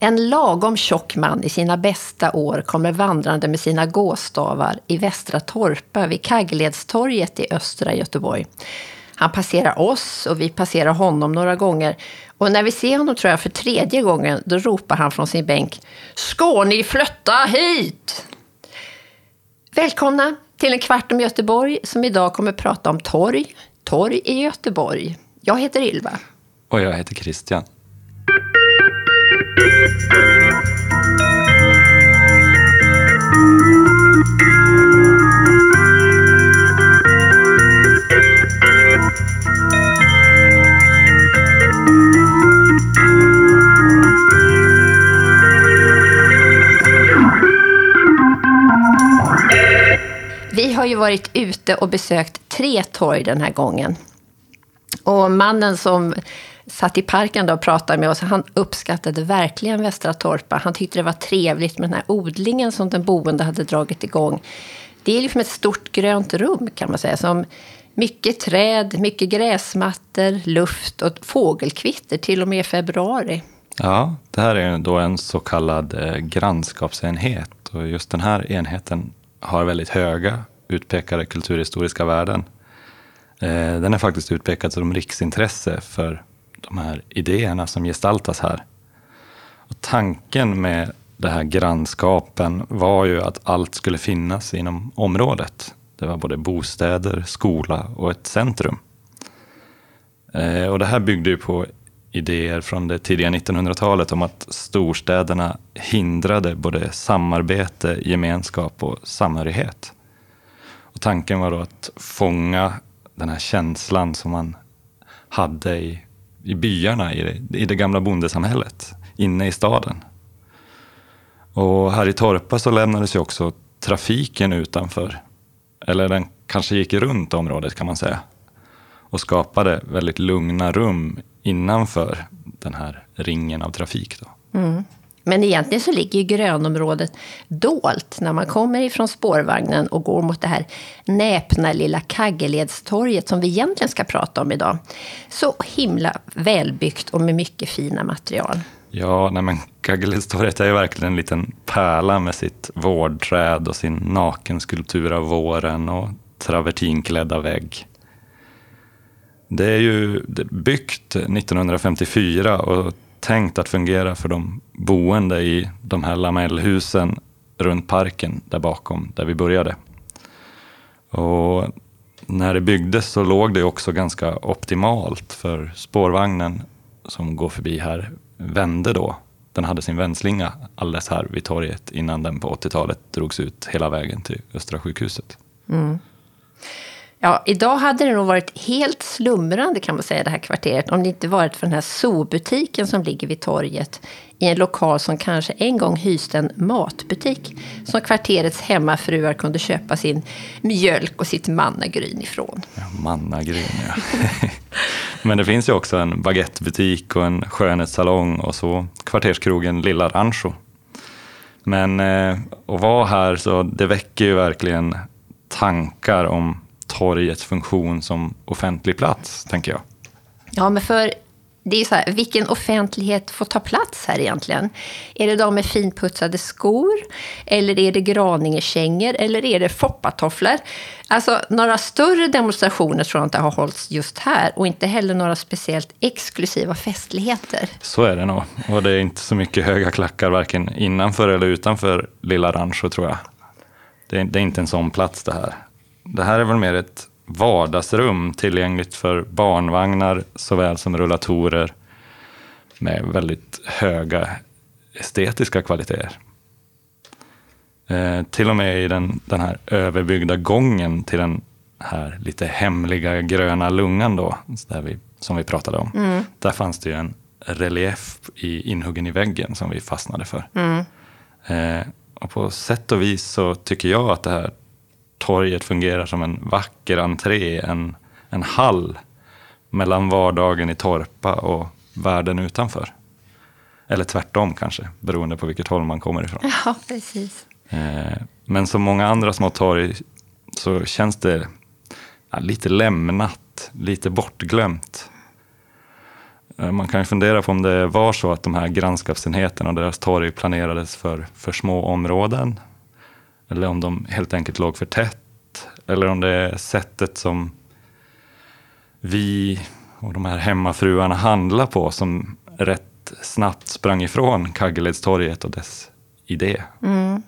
En lagom tjock man i sina bästa år kommer vandrande med sina gåstavar i Västra Torpa vid Kaggledstorget i östra Göteborg. Han passerar oss och vi passerar honom några gånger. Och när vi ser honom, tror jag, för tredje gången, då ropar han från sin bänk. Ska ni flytta hit? Välkomna till en kvart om Göteborg som idag kommer prata om torg. Torg i Göteborg. Jag heter Ylva. Och jag heter Christian. Vi har ju varit ute och besökt tre torg den här gången. Och mannen som satt i parken då och pratade med oss, han uppskattade verkligen Västra Torpa. Han tyckte det var trevligt med den här odlingen som den boende hade dragit igång. Det är liksom ett stort grönt rum kan man säga, som mycket träd, mycket gräsmattor, luft och fågelkvitter till och med i februari. Ja, det här är då en så kallad eh, grannskapsenhet och just den här enheten har väldigt höga utpekade kulturhistoriska värden. Eh, den är faktiskt utpekad som riksintresse för de här idéerna som gestaltas här. Och tanken med det här grannskapen var ju att allt skulle finnas inom området. Det var både bostäder, skola och ett centrum. Eh, och det här byggde ju på idéer från det tidiga 1900-talet om att storstäderna hindrade både samarbete, gemenskap och samhörighet. Och tanken var då att fånga den här känslan som man hade i, i byarna, i det, i det gamla bondesamhället, inne i staden. Och här i Torpa så lämnades ju också trafiken utanför. Eller den kanske gick runt området kan man säga. Och skapade väldigt lugna rum innanför den här ringen av trafik. Då. Mm. Men egentligen så ligger ju grönområdet dolt när man kommer ifrån spårvagnen och går mot det här näpna lilla Kaggeledstorget som vi egentligen ska prata om idag. Så himla välbyggt och med mycket fina material. Ja, nej men Kaggeledstorget är ju verkligen en liten pärla med sitt vårdträd och sin nakenskulptur av våren och travertinklädda vägg. Det är ju byggt 1954 och tänkt att fungera för de boende i de här lamellhusen runt parken där bakom, där vi började. Och när det byggdes så låg det också ganska optimalt för spårvagnen som går förbi här vände då. Den hade sin vändslinga alldeles här vid torget innan den på 80-talet drogs ut hela vägen till Östra sjukhuset. Mm. Ja, idag hade det nog varit helt slumrande kan man säga det här kvarteret om det inte varit för den här zoobutiken som ligger vid torget i en lokal som kanske en gång hyste en matbutik som kvarterets hemmafruar kunde köpa sin mjölk och sitt mannagryn ifrån. Ja, mannagryn, ja. Men det finns ju också en baguettebutik och en skönhetssalong och så kvarterskrogen Lilla Rancho. Men eh, att vara här så det väcker ju verkligen tankar om torgets funktion som offentlig plats, tänker jag. Ja, men för det är så här, vilken offentlighet får ta plats här egentligen? Är det de med finputsade skor? Eller är det Graningekängor? Eller är det foppatofflor? Alltså, några större demonstrationer tror jag inte har hållits just här. Och inte heller några speciellt exklusiva festligheter. Så är det nog. Och det är inte så mycket höga klackar varken innanför eller utanför Lilla Rancho, tror jag. Det är, det är inte en sån plats det här. Det här är väl mer ett vardagsrum tillgängligt för barnvagnar såväl som rullatorer med väldigt höga estetiska kvaliteter. Eh, till och med i den, den här överbyggda gången till den här lite hemliga gröna lungan då, där vi, som vi pratade om. Mm. Där fanns det ju en relief i, inhuggen i väggen som vi fastnade för. Mm. Eh, och på sätt och vis så tycker jag att det här torget fungerar som en vacker entré, en, en hall mellan vardagen i Torpa och världen utanför. Eller tvärtom kanske, beroende på vilket håll man kommer ifrån. Ja, precis. Eh, men som många andra små torg så känns det lite lämnat, lite bortglömt. Eh, man kan ju fundera på om det var så att de här grannskapsenheterna och deras torg planerades för för små områden. Eller om de helt enkelt låg för tätt. Eller om det är sättet som vi och de här hemmafruarna handlar på som rätt snabbt sprang ifrån Kaggeledstorget och dess idé. Mm.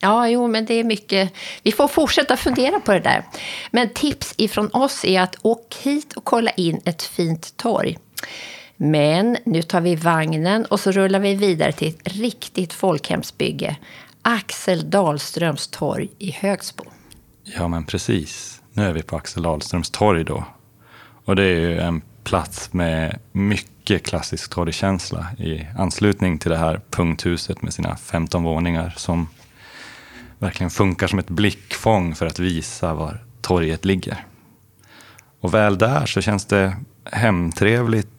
Ja, jo, men det är mycket. Vi får fortsätta fundera på det där. Men tips ifrån oss är att åk hit och kolla in ett fint torg. Men nu tar vi vagnen och så rullar vi vidare till ett riktigt folkhemsbygge. Axel Dahlströms torg i Högsbo. Ja, men precis. Nu är vi på Axel Dahlströms torg då. Och det är ju en plats med mycket klassisk torgkänsla i anslutning till det här punkthuset med sina 15 våningar som verkligen funkar som ett blickfång för att visa var torget ligger. Och väl där så känns det hemtrevligt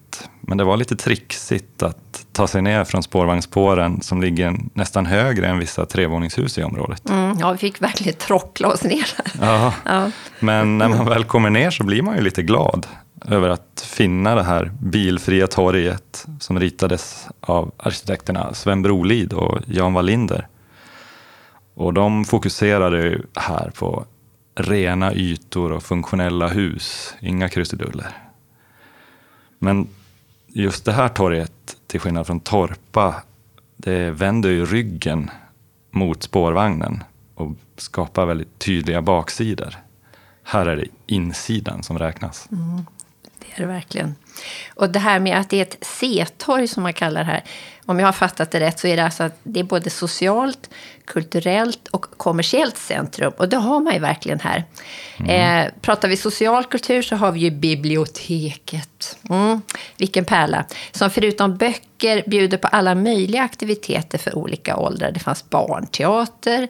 men det var lite trixigt att ta sig ner från spårvagnsspåren som ligger nästan högre än vissa trevåningshus i området. Mm, ja, vi fick verkligen trockla oss ner. Ja, ja, men när man väl kommer ner så blir man ju lite glad över att finna det här bilfria torget som ritades av arkitekterna Sven Brolid och Jan Wallinder. Och de fokuserade här på rena ytor och funktionella hus, inga krusiduller. Men just det här torget, till skillnad från Torpa, det vänder ju ryggen mot spårvagnen och skapar väldigt tydliga baksidor. Här är det insidan som räknas. Mm, det är det verkligen. Och det här med att det är ett C-torg som man kallar det här. Om jag har fattat det rätt så är det alltså att det är både socialt, kulturellt och kommersiellt centrum. Och det har man ju verkligen här. Mm. Eh, pratar vi social kultur så har vi ju biblioteket. Mm, vilken pärla. Som förutom böcker bjuder på alla möjliga aktiviteter för olika åldrar. Det fanns barnteater,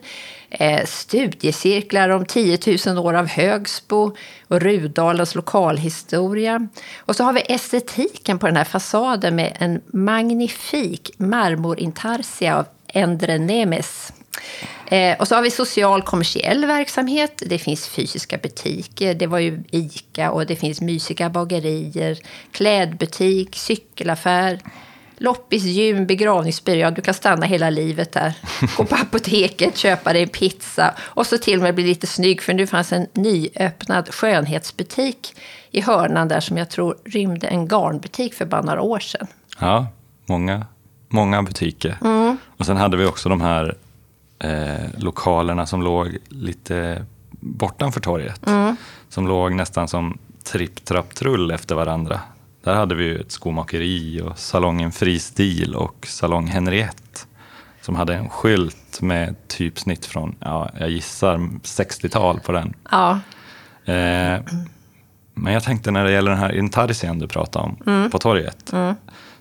eh, studiecirklar om 10 000 år av Högsbo och Rudalens lokalhistoria. Och så har vi estetiken på den här fasaden med en magnifik marmorintarsia av Endre Nemes. Eh, och så har vi social kommersiell verksamhet. Det finns fysiska butiker. Det var ju Ica och det finns mysiga bagerier, klädbutik, cykelaffär, loppis, gym, begravningsbyrå. Ja, du kan stanna hela livet där. Gå på apoteket, köpa dig en pizza och så till och med bli lite snygg för nu fanns en nyöppnad skönhetsbutik i hörnan där som jag tror rymde en garnbutik för bara några år sedan. Ja, många, många butiker. Mm. Och sen hade vi också de här eh, lokalerna som låg lite bortanför torget. Mm. Som låg nästan som tripp, trapp, trull efter varandra. Där hade vi ett skomakeri och salongen Fri Stil och salong Henriette. Som hade en skylt med typsnitt från, ja, jag gissar 60-tal på den. Ja. Eh, men jag tänkte när det gäller den här intarsian du pratade om mm. på torget. Mm.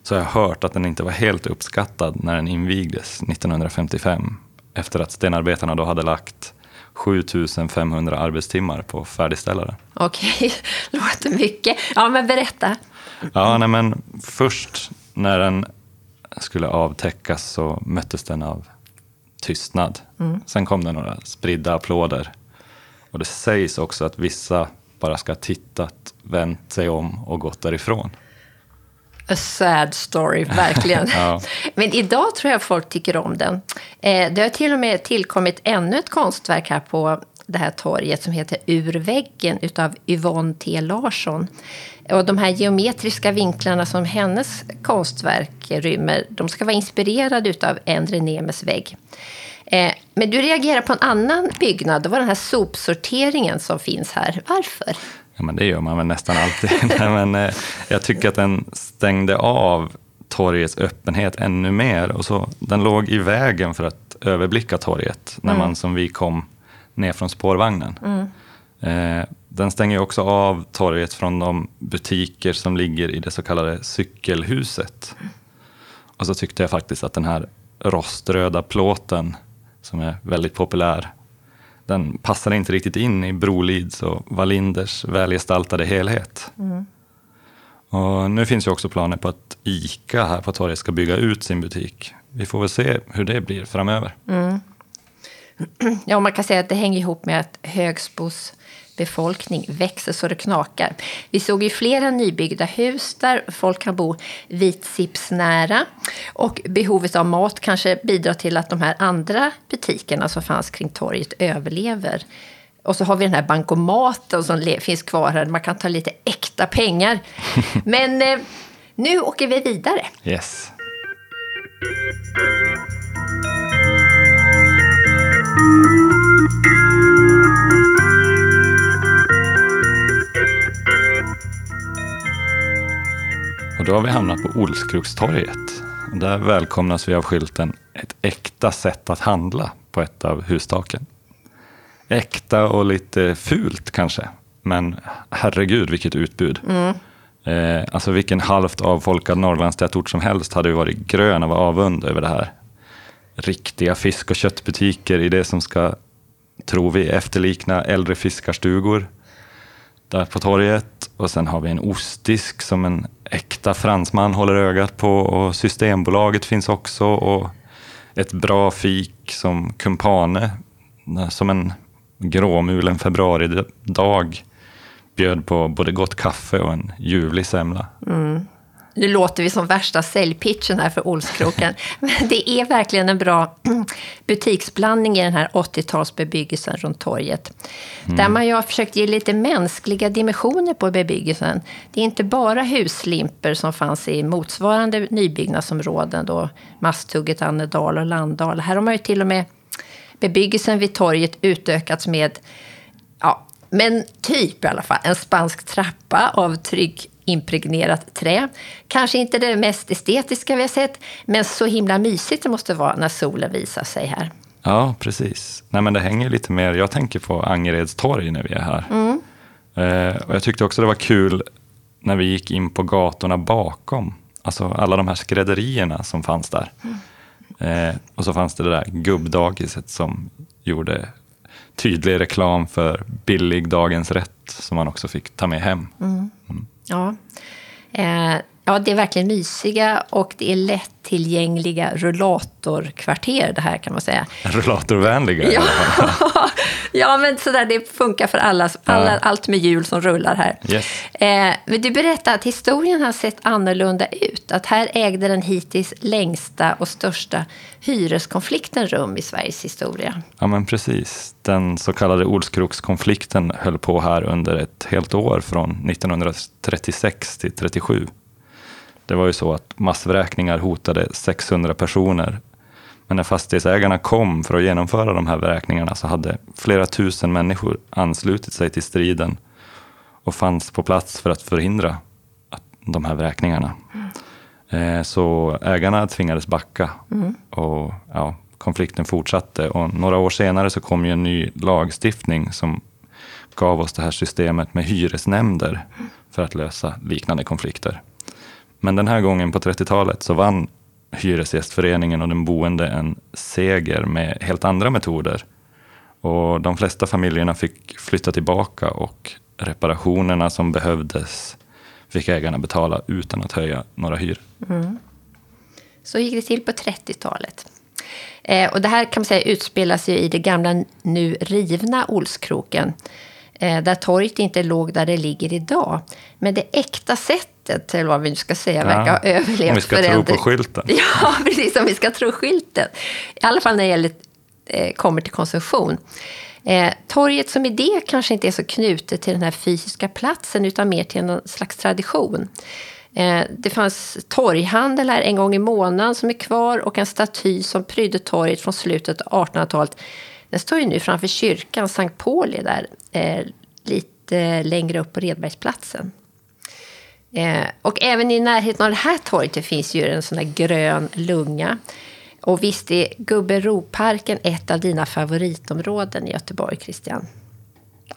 Så har jag hört att den inte var helt uppskattad när den invigdes 1955 efter att stenarbetarna då hade lagt 7500 arbetstimmar på att färdigställa den. Okej, låter mycket. Ja, men berätta. Ja, nej, men först när den skulle avtäckas så möttes den av tystnad. Mm. Sen kom det några spridda applåder. Och det sägs också att vissa bara ska ha tittat, vänt sig om och gått därifrån. A sad story, verkligen. ja. Men idag tror jag folk tycker om den. Eh, det har till och med tillkommit ännu ett konstverk här på det här torget som heter Ur väggen utav Yvonne T Larsson. Och de här geometriska vinklarna som hennes konstverk rymmer, de ska vara inspirerade utav Endre Nemes vägg. Eh, men du reagerar på en annan byggnad, det var den här sopsorteringen som finns här. Varför? Ja, men det gör man väl nästan alltid. men, eh, jag tycker att den stängde av torgets öppenhet ännu mer. Och så, den låg i vägen för att överblicka torget när mm. man som vi kom ner från spårvagnen. Mm. Eh, den stänger också av torget från de butiker som ligger i det så kallade cykelhuset. Och så tyckte jag faktiskt att den här roströda plåten som är väldigt populär den passade inte riktigt in i Brolids och Wallinders välgestaltade helhet. Mm. Och nu finns ju också planer på att ICA här på torget ska bygga ut sin butik. Vi får väl se hur det blir framöver. Mm. Ja, man kan säga att det hänger ihop med att Högsbos befolkning växer så det knakar. Vi såg ju flera nybyggda hus där folk kan bo vitsipsnära. Och behovet av mat kanske bidrar till att de här andra butikerna som fanns kring torget överlever. Och så har vi den här bankomaten som finns kvar här, man kan ta lite äkta pengar. Men eh, nu åker vi vidare. Yes. Och då har vi hamnat på Olskrukstorget. Där välkomnas vi av skylten Ett äkta sätt att handla på ett av hustaken. Äkta och lite fult kanske, men herregud vilket utbud. Mm. Eh, alltså vilken halvt avfolkad Norrlandstätort som helst hade ju varit grön av avund över det här. Riktiga fisk och köttbutiker i det som ska, tror vi, efterlikna äldre fiskarstugor där på torget. Och sen har vi en ostdisk som en äkta fransman håller ögat på och Systembolaget finns också och ett bra fik som Kumpane som en gråmulen februaridag bjöd på både gott kaffe och en ljuvlig semla. Mm. Nu låter vi som värsta säljpitchen här för Olskroken. Men det är verkligen en bra butiksblandning i den här 80-talsbebyggelsen runt torget. Mm. Där man ju har försökt ge lite mänskliga dimensioner på bebyggelsen. Det är inte bara huslimper som fanns i motsvarande nybyggnadsområden, då Masthugget, Annedal och Landal. Här har man ju till och med bebyggelsen vid torget utökats med men typ i alla fall en spansk trappa av trygg impregnerat trä. Kanske inte det mest estetiska vi har sett, men så himla mysigt det måste vara när solen visar sig här. Ja, precis. Nej, men det hänger lite mer, jag tänker på Angereds torg när vi är här. Mm. Eh, och jag tyckte också det var kul när vi gick in på gatorna bakom. Alltså alla de här skrädderierna som fanns där. Mm. Eh, och så fanns det det där gubbdagiset som gjorde tydlig reklam för billig dagens rätt som man också fick ta med hem. Mm. Ja. Eh, ja, det är verkligen mysiga och det är lättillgängliga rullatorkvarter det här kan man säga. Rullatorvänliga ja. Ja, men sådär, det funkar för alla, alla allt med hjul som rullar här. Yes. Eh, men du berättade att historien har sett annorlunda ut. Att här ägde den hittills längsta och största hyreskonflikten rum i Sveriges historia. Ja, men precis. Den så kallade Olskrokskonflikten höll på här under ett helt år från 1936 till 37. Det var ju så att massvräkningar hotade 600 personer. Men när fastighetsägarna kom för att genomföra de här vräkningarna så hade flera tusen människor anslutit sig till striden och fanns på plats för att förhindra de här vräkningarna. Mm. Så ägarna tvingades backa mm. och ja, konflikten fortsatte. Och några år senare så kom ju en ny lagstiftning som gav oss det här systemet med hyresnämnder för att lösa liknande konflikter. Men den här gången på 30-talet så vann Hyresgästföreningen och den boende en seger med helt andra metoder. Och de flesta familjerna fick flytta tillbaka och reparationerna som behövdes fick ägarna betala utan att höja några hyror. Mm. Så gick det till på 30-talet. Eh, och det här kan man säga utspelas ju i det gamla, nu rivna Olskroken. Eh, där torget inte låg där det ligger idag. Men det äkta sättet, eller vad vi nu ska säga, ja, verkar ha överlevt Om vi ska tro på skylten. Ja, precis. Om vi ska tro skylten. I alla fall när det gäller, eh, kommer till konsumtion. Eh, torget som idé kanske inte är så knutet till den här fysiska platsen utan mer till någon slags tradition. Eh, det fanns torghandel här en gång i månaden som är kvar och en staty som prydde torget från slutet av 1800-talet den står ju nu framför kyrkan, Sankt Pauli, där, eh, lite längre upp på Redbergsplatsen. Eh, och även i närheten av det här torget finns ju en sån här grön lunga. Och visst är Gubberoparken ett av dina favoritområden i Göteborg, Christian?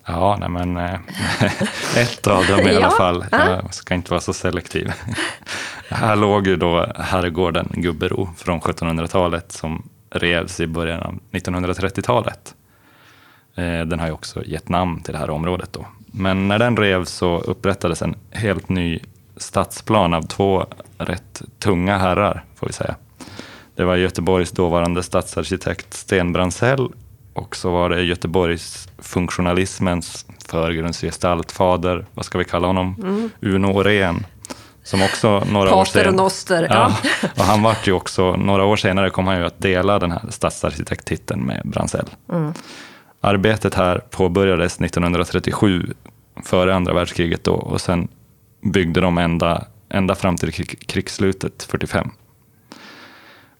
Ja, nej men eh, ett av dem i alla ja, fall. Jag ska inte vara så selektiv. Här låg ju då herrgården Gubbero från 1700-talet som revs i början av 1930-talet. Eh, den har ju också gett namn till det här området. Då. Men när den revs så upprättades en helt ny stadsplan av två rätt tunga herrar, får vi säga. Det var Göteborgs dåvarande stadsarkitekt Sten Bransell Och så var det Göteborgs funktionalismens förgrundsgestalt, fader, vad ska vi kalla honom, mm. Uno Åhrén. Som också några Pater år senare... och noster. Ja. ja. och han vart ju också, några år senare kom han ju att dela den här stadsarkitekttiteln med Bransell. Mm. Arbetet här påbörjades 1937, före andra världskriget då, och sen byggde de ända, ända fram till krigsslutet 45.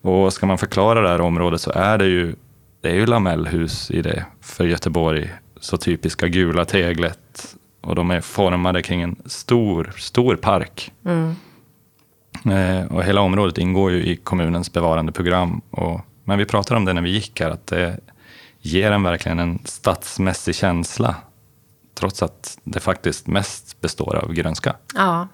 Och ska man förklara det här området så är det ju, det är ju lamellhus i det för Göteborg, så typiska gula teglet. Och de är formade kring en stor, stor park. Mm. Eh, och hela området ingår ju i kommunens bevarandeprogram. Och, men vi pratade om det när vi gick här, att det ger en verkligen en stadsmässig känsla. Trots att det faktiskt mest består av grönska. Ja,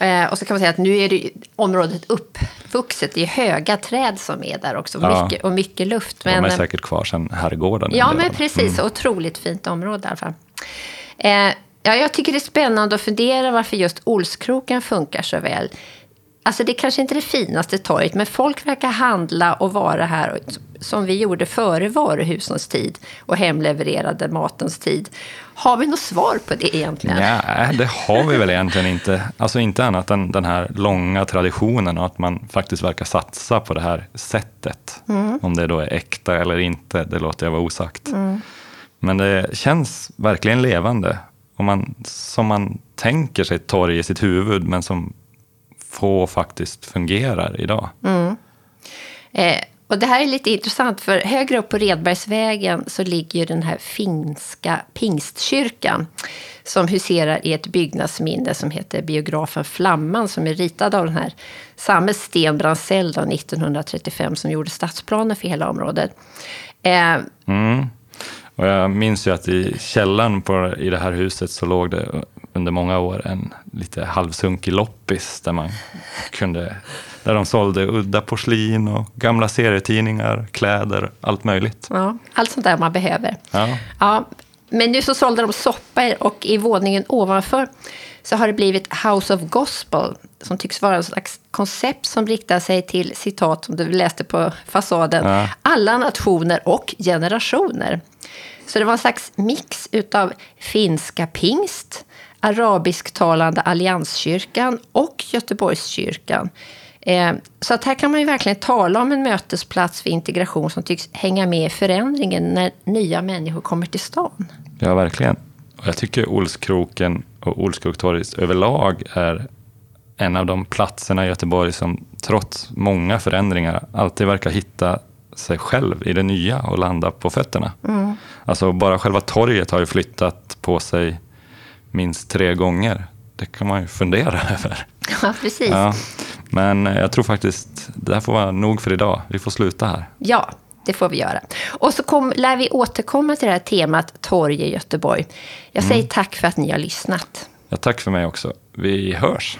Eh, och så kan man säga att nu är det området uppvuxet. Det är höga träd som är där också ja. mycket, och mycket luft. Men, De är säkert kvar sedan herrgården. Ja, men precis. Mm. Otroligt fint område i alla fall. Eh, ja, jag tycker det är spännande att fundera varför just Olskroken funkar så väl. Alltså det kanske inte är det finaste torget, men folk verkar handla och vara här som vi gjorde före varuhusens tid och hemlevererade matens tid. Har vi något svar på det egentligen? Nej, det har vi väl egentligen inte. Alltså inte annat än den här långa traditionen och att man faktiskt verkar satsa på det här sättet. Mm. Om det då är äkta eller inte, det låter jag vara osagt. Mm. Men det känns verkligen levande. Och man, som man tänker sig ett torg i sitt huvud, men som få faktiskt fungerar idag. Mm. Eh, och det här är lite intressant, för högre upp på Redbergsvägen så ligger den här finska pingstkyrkan som huserar i ett byggnadsminne som heter biografen Flamman som är ritad av den här samme Sten Bransell 1935 som gjorde stadsplanen för hela området. Eh, mm. Och jag minns ju att i källaren på, i det här huset så låg det under många år en lite halvsunkig loppis där man kunde där de sålde udda porslin och gamla serietidningar, kläder, allt möjligt. Ja, allt sånt där man behöver. Ja. Ja, men nu så sålde de soppa och i våningen ovanför så har det blivit House of Gospel som tycks vara ett slags koncept som riktar sig till, citat som du läste på fasaden, ja. alla nationer och generationer. Så det var en slags mix utav finska pingst, arabisktalande allianskyrkan och Göteborgskyrkan. Eh, så att här kan man ju verkligen tala om en mötesplats för integration som tycks hänga med i förändringen när nya människor kommer till stan. Ja, verkligen. Och jag tycker Olskroken och Olskroktorget överlag är en av de platserna i Göteborg som trots många förändringar alltid verkar hitta sig själv i det nya och landa på fötterna. Mm. Alltså bara själva torget har ju flyttat på sig minst tre gånger. Det kan man ju fundera över. Ja, precis. Ja, men jag tror faktiskt det här får vara nog för idag. Vi får sluta här. Ja, det får vi göra. Och så kom, lär vi återkomma till det här temat torg i Göteborg. Jag säger mm. tack för att ni har lyssnat. Ja, tack för mig också. Vi hörs.